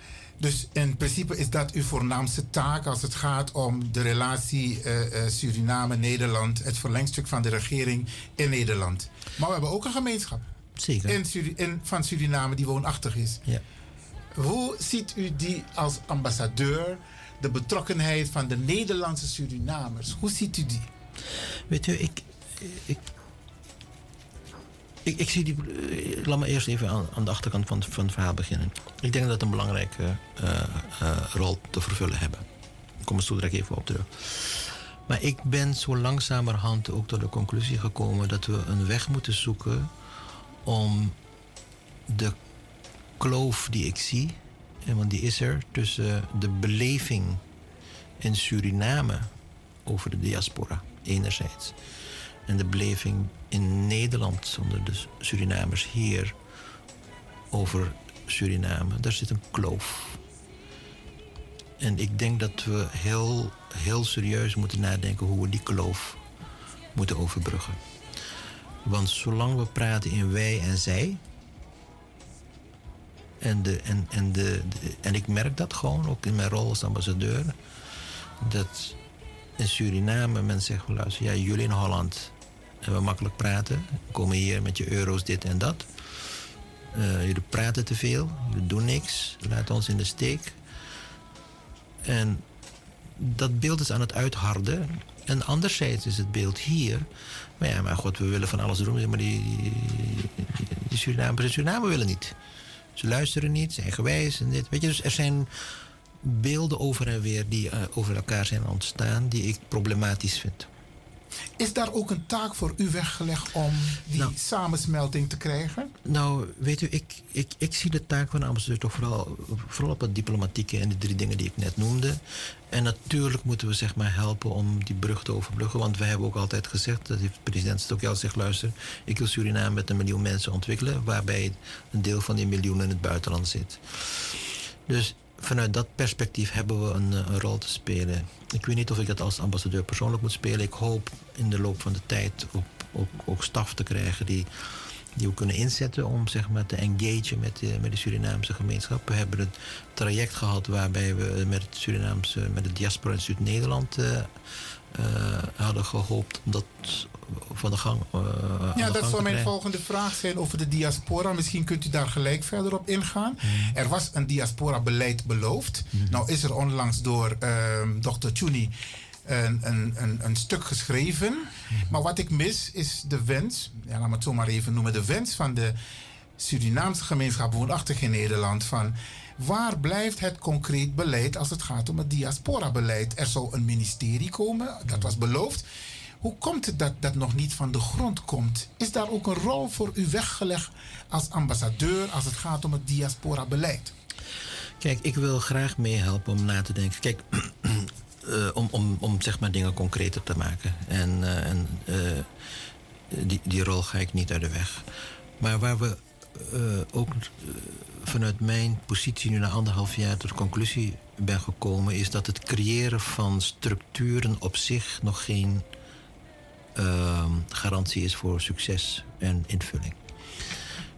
Dus in principe is dat uw voornaamste taak als het gaat om de relatie eh, eh, Suriname-Nederland, het verlengstuk van de regering in Nederland. Maar we hebben ook een gemeenschap Zeker. in Suri- in, van Suriname die woonachtig is. Ja. Hoe ziet u die als ambassadeur, de betrokkenheid van de Nederlandse Surinamers? Hoe ziet u die? Weet u, ik, ik, ik, ik zie die. eh, Laat me eerst even aan, de achterkant van, van het verhaal beginnen. Ik denk dat het een belangrijke eh, eh, rol te vervullen hebben. Ik kom er zo direct even op terug. Maar ik ben zo langzamerhand ook tot de conclusie gekomen dat we een weg moeten zoeken om de kloof die ik zie En want die is er tussen de beleving in Suriname over de diaspora, enerzijds. En de beleving in Nederland onder de Surinamers hier over Suriname. Daar zit een kloof. En ik denk dat we heel, heel serieus moeten nadenken hoe we die kloof moeten overbruggen. Want zolang we praten in wij en zij. En, de, en, en, de, de- en ik merk dat gewoon ook in mijn rol als ambassadeur. Dat in Suriname mensen zeggen: luister, ja, jullie in Holland hebben makkelijk praten. Komen hier met je euro's, dit en dat. Eh, jullie praten te veel, jullie doen niks, laten ons in de steek. En dat beeld is aan het uitharden. En anderzijds is het beeld hier. Maar ja, maar god, we willen van alles doen. Maar die, die, Surinamers in Suriname willen niet. Ze luisteren niet, zijn gewijs en dit. Weet je, dus er zijn beelden over en weer die eh, over elkaar zijn ontstaan... die ik problematisch vind. Is daar ook een taak voor u weggelegd om die samensmelting te krijgen? Nou, weet u, ik, ik, ik zie de taak van de ambassadeur toch vooral, vooral op het diplomatieke en de drie dingen die ik net noemde. En natuurlijk moeten we zeg maar helpen om die brug te overbruggen. Want wij hebben ook altijd gezegd, dat heeft de president ook al gezegd, luister, ik wil Suriname met een miljoen mensen ontwikkelen, waarbij een deel van die miljoen in het buitenland zit. Dus vanuit dat perspectief hebben we een, eh, een rol te spelen. Ik weet niet of ik dat als ambassadeur persoonlijk moet spelen. Ik hoop in de loop van de tijd ook, ook, staf te krijgen die, die we kunnen inzetten om zeg maar, te engagen met de, met de Surinaamse gemeenschap. We hebben een traject gehad waarbij we met het Surinaamse, met de diaspora in Zuid-Nederland eh, hadden gehoopt dat van de gang. eh, de Ja, dat zou mijn volgende vraag zijn over de diaspora. Misschien kunt u daar gelijk verder op ingaan. Hmm. Er was een diaspora-beleid beloofd. Nou is er onlangs door ehm Dr. Tjuni een, een, een, een stuk geschreven. Hmm. Maar wat ik mis is de wens, ja, laat me het zo maar even noemen, de wens van de Surinaamse gemeenschap woonachtig in Nederland van waar blijft het concreet beleid als het gaat om het diaspora-beleid? Er zou een ministerie komen, dat was beloofd. Hoe komt het dat dat nog niet van de grond komt? Is daar ook een rol voor u weggelegd als ambassadeur als het gaat om het diaspora-beleid? Kijk, ik wil graag meehelpen om na te denken. Kijk, eh, om, om, om zeg maar dingen concreter te maken. En, eh, en eh, die, die rol ga ik niet uit de weg. Maar waar we eh, ook eh, vanuit mijn positie nu na anderhalf jaar tot de conclusie ben gekomen, is dat het creëren van structuren op zich nog geen ehm, garantie is voor succes en invulling.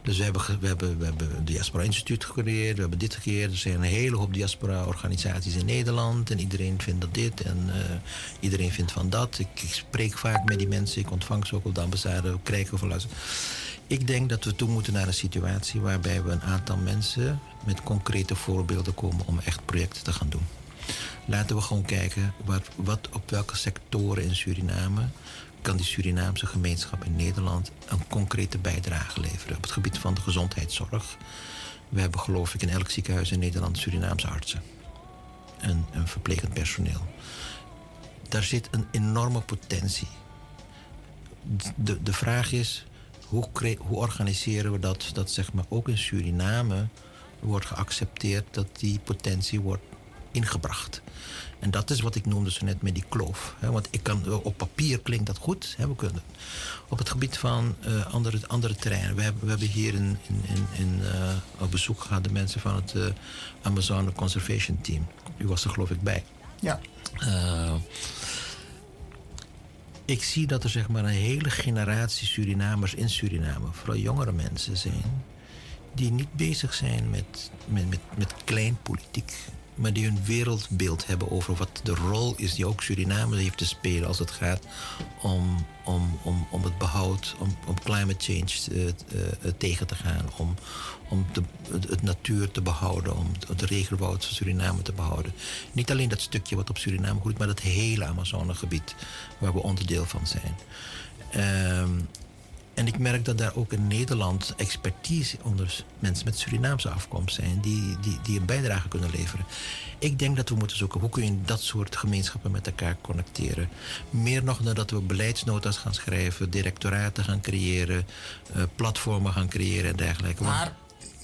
Dus we hebben, we hebben, we hebben het Diaspora Instituut gecreëerd, we hebben dit gecreëerd. Er zijn een hele hoop diaspora-organisaties in Nederland en iedereen vindt dat dit en eh, iedereen vindt van dat. Ik, ik spreek vaak met die mensen, ik ontvang ze ook op de ambassade, krijgen van luisteren. Ik denk dat we toe moeten naar een situatie waarbij we een aantal mensen met concrete voorbeelden komen om echt projecten te gaan doen. Laten we gewoon kijken wat, wat op welke sectoren in Suriname kan die Surinaamse gemeenschap in Nederland een concrete bijdrage leveren. Op het gebied van de gezondheidszorg. We hebben geloof ik in elk ziekenhuis in Nederland Surinaamse artsen. En, en verplegend personeel. Daar zit een enorme potentie. De, de vraag is, hoe, cre- hoe organiseren we dat, dat zeg maar ook in Suriname wordt geaccepteerd dat die potentie wordt ingebracht. En dat is wat ik noemde zo net met die kloof. Hè? Want ik kan, op papier klinkt dat goed. Hè? We kunnen. Op het gebied van eh, andere, andere terreinen. We hebben, we hebben hier in, in, in, eh, op bezoek gehad de mensen van het eh, Amazon Conservation Team. U was er geloof ik bij. Ja. Ik zie dat er zeg maar een hele generatie Surinamers in Suriname, vooral jongere mensen zijn, die niet bezig zijn met, met, met, met klein politiek, maar die hun wereldbeeld hebben over wat de rol is die ook Suriname heeft te spelen als het gaat om, om, om, om het behoud, om, om climate change eh, eh, tegen te gaan, om, om de, het, natuur te behouden, om het, regenwoud van Suriname te behouden. Niet alleen dat stukje wat op Suriname groeit, maar het hele Amazonegebied waar we onderdeel van zijn. Ehm, en ik merk dat daar ook in Nederland expertise onder mensen met Surinaamse afkomst zijn die, die, die een bijdrage kunnen leveren. Ik denk dat we moeten zoeken hoe kun je dat soort gemeenschappen met elkaar connecteren. Meer nog dan dat we beleidsnota's gaan schrijven, directoraten gaan creëren, eh, platformen gaan creëren en dergelijke. Maar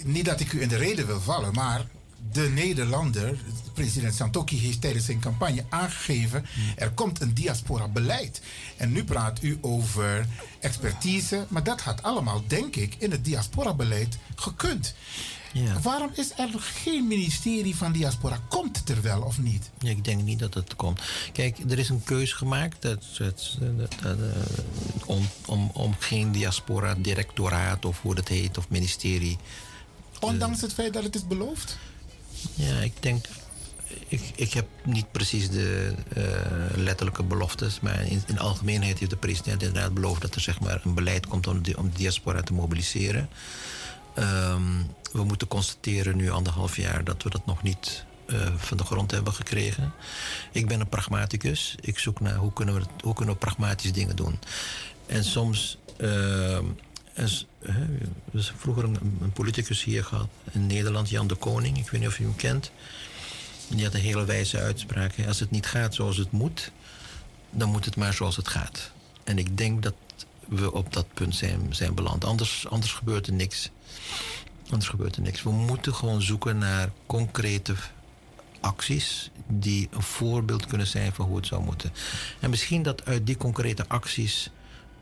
niet dat ik u in de reden wil vallen, maar de Nederlander, president Santoki, heeft tijdens zijn campagne aangegeven: er komt een diaspora-beleid. En nu praat u over expertise, maar dat had allemaal, denk ik, in het diaspora-beleid gekund. Ja. Waarom is er geen ministerie van diaspora? Komt het er wel of niet? Ja, ik denk niet dat het komt. Kijk, er is een keuze gemaakt dat, dat, dat- dat, eh, om, om, om geen diaspora directoraat of hoe dat heet, of ministerie. Ondanks het feit dat het is beloofd? Ja, ik denk. Ik, ik heb niet precies de eh, letterlijke beloftes, maar in, in algemeenheid heeft de president inderdaad beloofd dat er zeg maar, een beleid komt om de, om de diaspora te mobiliseren. Ehm, we moeten constateren nu anderhalf jaar dat we dat nog niet eh, van de grond hebben gekregen. Ik ben een pragmaticus. Ik zoek naar hoe kunnen we, hoe kunnen we pragmatisch dingen doen. En soms. s- hè, we hebben vroeger een, een politicus hier gehad in Nederland, Jan de Koning. Ik weet niet of u hem kent. Die had een hele wijze uitspraak. hè. Als het niet gaat zoals het moet, dan moet het maar zoals het gaat. En ik denk dat we op dat punt zijn, zijn beland. Anders, anders gebeurt er niks. Anders gebeurt er niks. We moeten gewoon zoeken naar concrete acties die een voorbeeld kunnen zijn van hoe het zou moeten. En misschien dat uit die concrete acties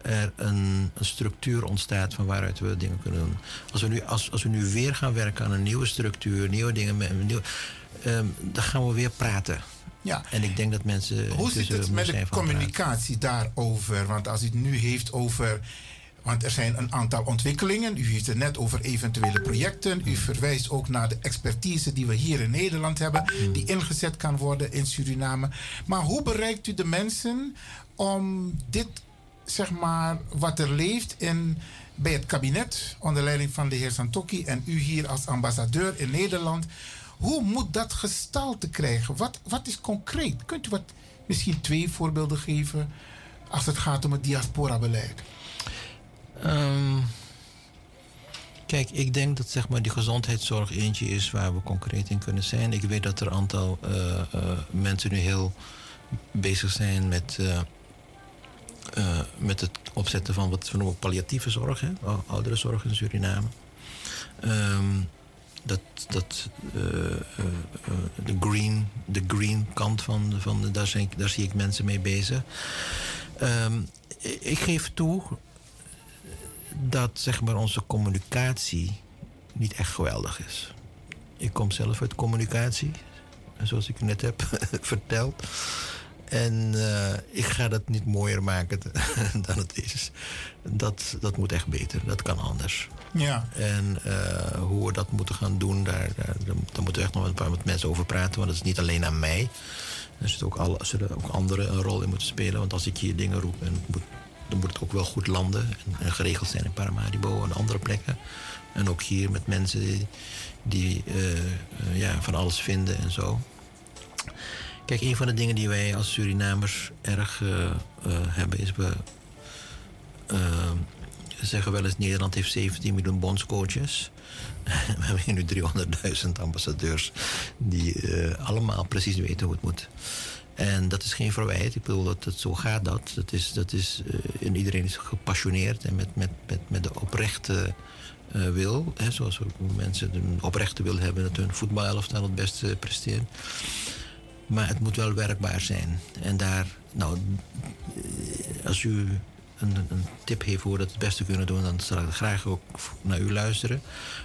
er een, een structuur ontstaat van waaruit we dingen kunnen doen. Als we nu, als, als we nu weer gaan werken aan een nieuwe structuur, nieuwe dingen, nieuw, ehm, dan gaan we weer praten. Ja. En ik denk dat mensen. Hoe zit het met de praten. communicatie daarover? Want als u het nu heeft over. Want er zijn een aantal ontwikkelingen. U heeft het net over eventuele projecten. U verwijst ook naar de expertise die we hier in Nederland hebben, die ingezet kan worden in Suriname. Maar hoe bereikt u de mensen om dit, zeg maar, wat er leeft in, bij het kabinet onder leiding van de heer Santoki en u hier als ambassadeur in Nederland, hoe moet dat gestalte krijgen? Wat, wat is concreet? Kunt u wat, misschien twee voorbeelden geven als het gaat om het diaspora-beleid? Ehm, kijk, ik denk dat zeg maar, die gezondheidszorg eentje is waar we concreet in kunnen zijn. Ik weet dat er een aantal eh, eh, mensen nu heel bezig zijn met, eh, eh, met het opzetten van wat we noemen palliatieve zorg, hè? ou- ouderenzorg in Suriname. Ehm, dat, dat eh, eh, de, green, de green kant van, van de- daar, daar zie ik mensen mee bezig. Ehm, ik geef toe dat zeg maar, onze communicatie niet echt geweldig is. Ik kom zelf uit communicatie, zoals ik net heb verteld. En eh, ik ga dat niet mooier maken dan het is. Dat, dat moet echt beter, dat kan anders. Ja. En eh, hoe we dat moeten gaan doen, daar, daar, daar moeten we echt nog een paar met mensen over praten. Want dat is niet alleen aan mij. Er zitten ook, alle, zullen ook anderen een rol in moeten spelen. Want als ik hier dingen roep, en moet, dan moet het ook wel goed landen. En, en geregeld zijn in Paramaribo en andere plekken. En ook hier met mensen die, die eh, ja, van alles vinden en zo. Kijk, een van de dingen die wij als Surinamers erg eh, eh, hebben is we eh, zeggen wel eens Nederland heeft 17 miljoen bondscoaches. We hebben nu 300.000 ambassadeurs die allemaal precies weten hoe het moet. En dat is geen verwijt. Ik bedoel, dat, dat, zo gaat dat. dat, is, dat is, en iedereen is gepassioneerd en met, met, met, met de oprechte wil. Hè, zoals mensen een oprechte wil hebben dat hun voetbalelftal het beste presteert. Maar het moet wel werkbaar zijn. En daar, nou, als u een, een tip heeft hoe we dat het beste kunnen doen, dan zal ik graag ook naar u luisteren.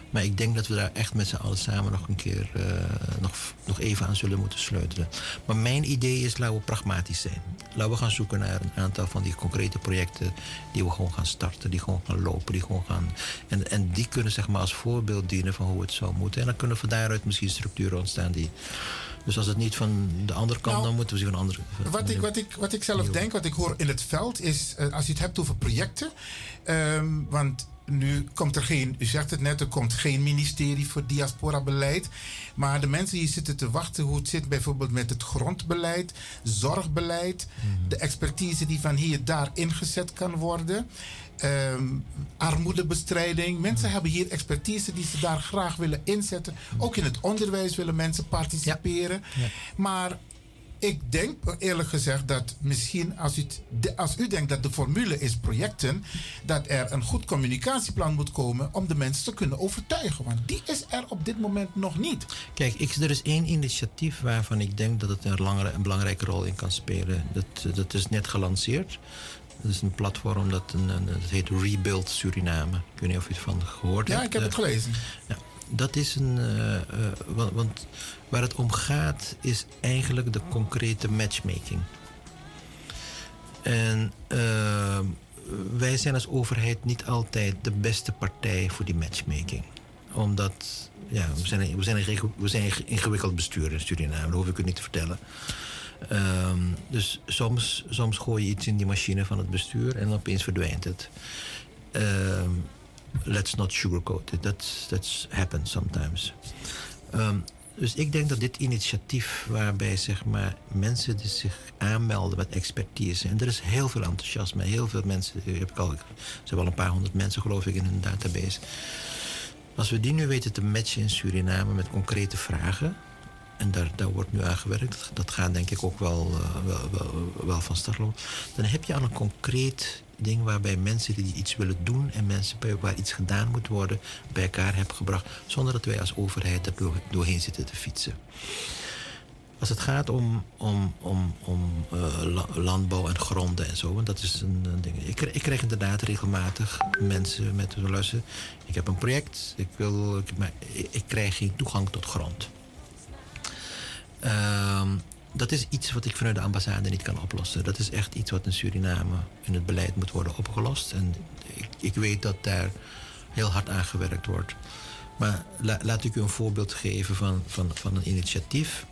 Maar ik denk dat we daar echt met z'n allen samen nog een keer eh, nog, nog even aan zullen moeten sleutelen. Maar mijn idee is, laten we pragmatisch zijn. Laten we gaan zoeken naar een aantal van die concrete projecten die we gewoon gaan starten, die gewoon gaan lopen, die gewoon gaan. En, en die kunnen zeg maar als voorbeeld dienen van hoe het zou moeten. En dan kunnen van daaruit misschien structuren ontstaan die. Dus als het niet van de andere kant, dan moeten we van een andere. Wat ik, wat, ik, wat ik zelf denk, wat ik hoor in het veld, is eh, als je het hebt over projecten. ehm, want nu komt er geen, u zegt het net, er komt geen ministerie voor diaspora-beleid. Maar de mensen die zitten te wachten hoe het zit bijvoorbeeld met het grondbeleid, zorgbeleid, de expertise die van hier daar ingezet kan worden. Ehm, armoedebestrijding. Mensen hebben hier expertise die ze daar graag willen inzetten. Ook in het onderwijs willen mensen participeren. Maar ik denk eerlijk gezegd dat misschien als u, als u denkt dat de formule is projecten, dat er een goed communicatieplan moet komen om de mensen te kunnen overtuigen. Want die is er op dit moment nog niet. Kijk, ik, er is één initiatief waarvan ik denk dat het een, langere, een belangrijke rol in kan spelen. Dat, dat is net gelanceerd. Dat is een platform dat, een, een- dat heet Rebuild Suriname. Ik weet niet of je het van gehoord Ja, hebt. ik heb het Eh, gelezen. Ja, dat is een. eh, eh, want, want waar het om gaat is eigenlijk de concrete matchmaking. En wij zijn als overheid niet altijd de beste partij voor die matchmaking. Omdat, ja, we zijn, we zijn, een, we zijn een ingewikkeld bestuur in Suriname, dat hoef ik u niet te vertellen. Ehm, dus soms, soms gooi je iets in die machine van het bestuur en opeens verdwijnt het. Ehm, let's not sugarcoat it. That's, that's happens sometimes. Ehm, dus ik denk dat dit initiatief, waarbij zeg maar, mensen die zich aanmelden met expertise. En er is heel veel enthousiasme. Heel veel mensen. eh, Heb ik al, zijn wel een paar honderd mensen, geloof ik, in hun database. Als we die nu weten te matchen in Suriname met concrete vragen. En daar, wordt nu aan gewerkt. Dat, gaat denk ik ook wel, eh, wel, wel, wel van start lopen. Dan heb je al een concreet ding waarbij mensen die iets willen doen en mensen bij, waar iets gedaan moet worden bij elkaar hebben gebracht. Zonder dat wij als overheid er door, doorheen zitten te fietsen. Als het gaat om, om, om, om eh, la- landbouw en gronden en zo, want dat is een, ding. Ik, ik krijg inderdaad regelmatig mensen met luisteren. Ik heb een project, ik, wil, maar ik krijg geen toegang tot grond. Ehm, dat is iets wat ik vanuit de ambassade niet kan oplossen. Dat is echt iets wat in Suriname in het beleid moet worden opgelost. En ik, ik weet dat daar heel hard aan gewerkt wordt. Maar la- laat ik u een voorbeeld geven van, van, van een initiatief.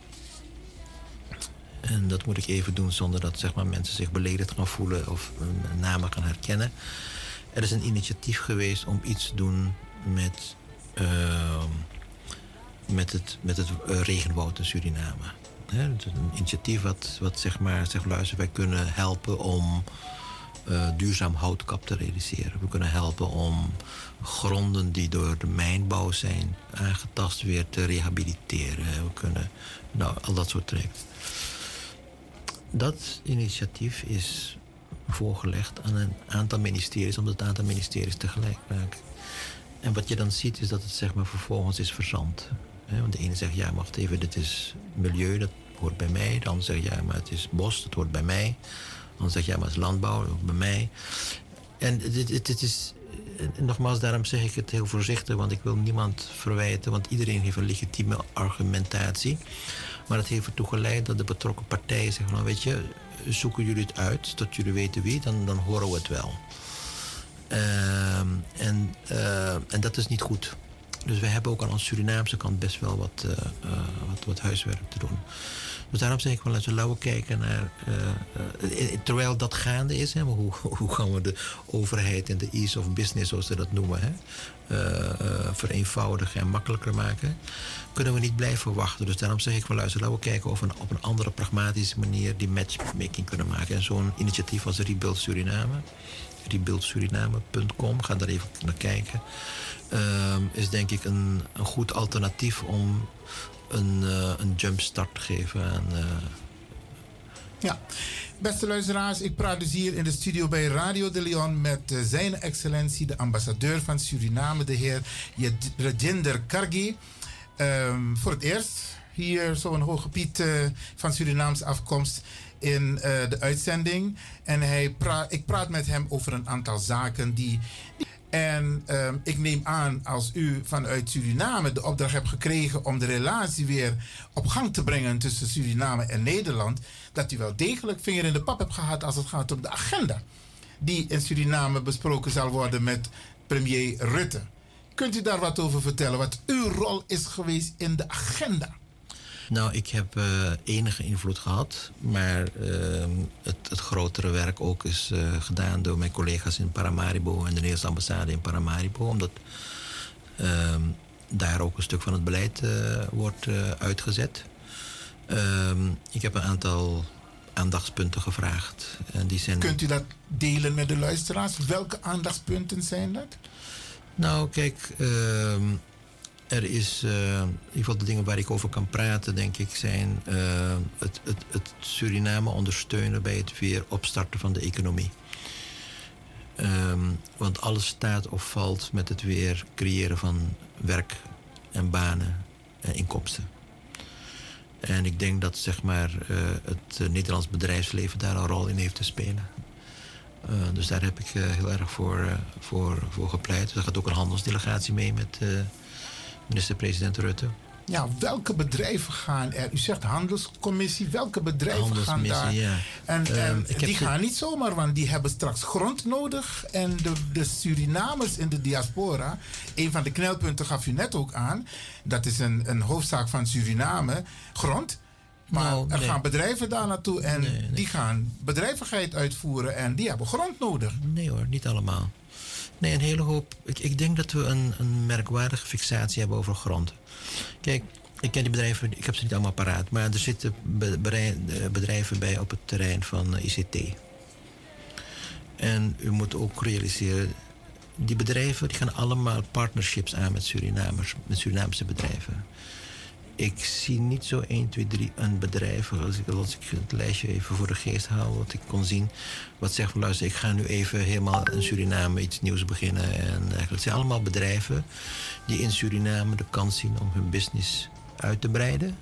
En dat moet ik even doen zonder dat zeg maar, mensen zich beledigd gaan voelen of namen gaan herkennen. Er is een initiatief geweest om iets te doen met, ehm, met het, met het eh, regenwoud in Suriname. Een initiatief wat, wat zeg maar zegt, luister, wij kunnen helpen om eh, duurzaam houtkap te realiseren. We kunnen helpen om gronden die door de mijnbouw zijn aangetast weer te rehabiliteren. We kunnen, nou, al dat soort trajecten. Dat initiatief is voorgelegd aan een aantal ministeries, omdat het aantal ministeries tegelijk raken. En wat je dan ziet is dat het zeg maar, vervolgens is verzand. Want de ene zegt, ja, wacht even, dit is milieu, dat hoort bij mij. De ander zegt, ja, maar het is bos, dat hoort bij mij. De ander zegt, ja, maar het is landbouw, dat hoort bij mij. En dit, is, en nogmaals, daarom zeg ik het heel voorzichtig, want ik wil niemand verwijten, want iedereen heeft een legitieme argumentatie. Maar het heeft ertoe geleid dat de betrokken partijen zeggen, nou weet je, zoeken jullie het uit, tot jullie weten wie, dan, dan horen we het wel. Ehm, en, eh, en dat is niet goed. Dus we hebben ook aan onze Surinaamse kant best wel wat, eh, eh, wat, wat huiswerk te doen. Dus daarom zeg ik wel, laten we kijken naar. eh, terwijl dat gaande is, hè, hoe, hoe gaan we de overheid en de ease of business, zoals ze dat noemen, hè, vereenvoudigen en makkelijker maken, kunnen we niet blijven wachten. Dus daarom zeg ik wel, luister, laten we kijken of we op een andere pragmatische manier die matchmaking kunnen maken. En zo'n initiatief als Rebuild Suriname, rebuildsuriname.com, ga daar even naar kijken, ehm, is denk ik een, een goed alternatief om een, eh, een jumpstart te geven aan. eh, Ja, beste luisteraars, ik praat dus hier in de studio bij Radio de Leon met eh, zijn excellentie, de ambassadeur van Suriname, de heer Rajinder Kargi. Ehm, voor het eerst hier zo'n piet eh, van Surinaams afkomst in de uitzending. En hij pra ik praat met hem over een aantal zaken die... En ehm, ik neem aan, als u vanuit Suriname de opdracht hebt gekregen om de relatie weer op gang te brengen tussen Suriname en Nederland, dat u wel degelijk vinger in de pap hebt gehad als het gaat om de agenda die in Suriname besproken zal worden met premier Rutte. Kunt u daar wat over vertellen, wat uw rol is geweest in de agenda? Nou, ik heb eh, enige invloed gehad, maar ehm, het, het grotere werk ook is eh, gedaan door mijn collega's in Paramaribo en de Nederlandse ambassade in Paramaribo, omdat ehm, daar ook een stuk van het beleid eh, wordt uitgezet. Ehm, ik heb een aantal aandachtspunten gevraagd. En die zijn Kunt u dat delen met de luisteraars? Welke aandachtspunten zijn dat? Nou, kijk, er is, eh, in ieder geval de dingen waar ik over kan praten, denk ik, zijn eh, het, het, het Suriname ondersteunen bij het weer opstarten van de economie. Ehm, want alles staat of valt met het weer creëren van werk en banen en inkomsten. En ik denk dat zeg maar, eh, het Nederlands bedrijfsleven daar een rol in heeft te spelen. Dus daar heb ik heel erg voor, voor, voor gepleit. Er gaat ook een handelsdelegatie mee met minister-president Rutte. Ja, welke bedrijven gaan er? U zegt handelscommissie. Welke bedrijven gaan daar? ja. En, Ehm, en die gaan niet zomaar, want die hebben straks grond nodig. En de, de Surinamers in de diaspora, een van de knelpunten gaf u net ook aan. Dat is een, een hoofdzaak van Suriname, grond. Maar Nou, er nee. gaan bedrijven daar naartoe en die gaan bedrijvigheid uitvoeren en die hebben grond nodig. Nee hoor, niet allemaal. Nee, een hele hoop. Ik, ik denk dat we een, een merkwaardige fixatie hebben over grond. Kijk, ik ken die bedrijven, ik heb ze niet allemaal paraat, maar er zitten eh, bedrijven bij op het terrein van eh, ICT. En u moet ook realiseren, die bedrijven die gaan allemaal partnerships aan met Surinamers, met Surinaamse bedrijven. Ik zie niet zo 1, 2, 3 een bedrijf, als ik, als ik het lijstje even voor de geest haal, wat ik kon zien, wat zegt van luister, ik ga nu even helemaal in Suriname iets nieuws beginnen. En eigenlijk, het zijn allemaal bedrijven die in Suriname de kans zien om hun business uit te breiden.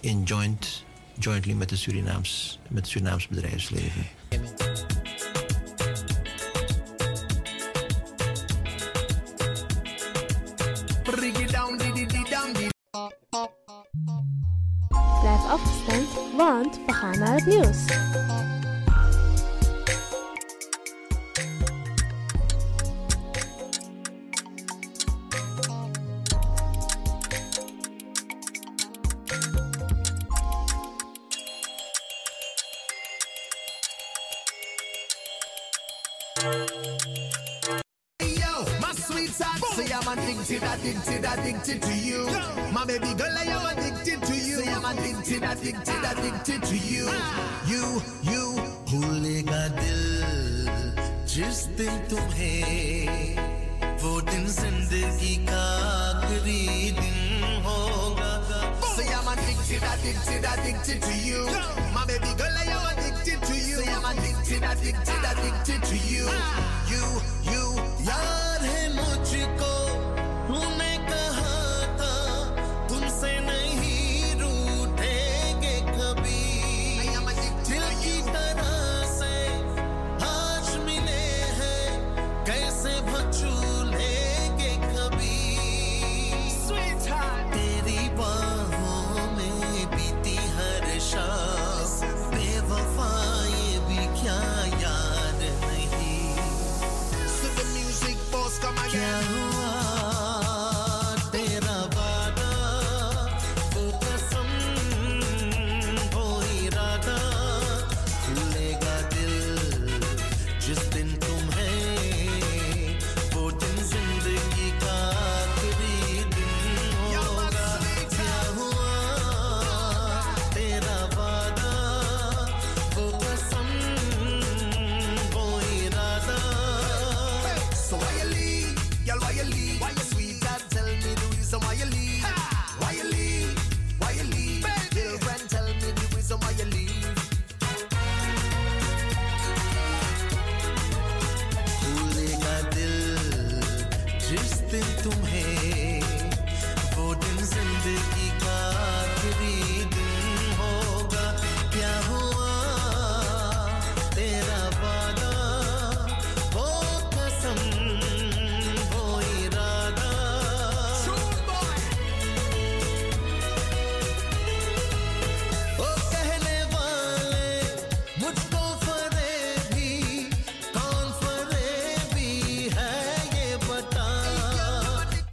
In joint, jointly met, de Surinaams, met het Surinaams bedrijfsleven. Afgestemd, want we gaan naar het nieuws. Yo, my sweetheart, say I'm addicted, addicted, addicted to you. My baby girl, I am addicted to you. Say I'm addicted, addicted, addicted to you. You, you, भूलेगा दिल जिस दिन तुम्हें वो दिन जिंदगी का आखिरी दिन होगा Say I'm addicted, addicted, addicted to you. My baby girl, I am addicted to you. Say I'm addicted, addicted, addicted to you. You, you,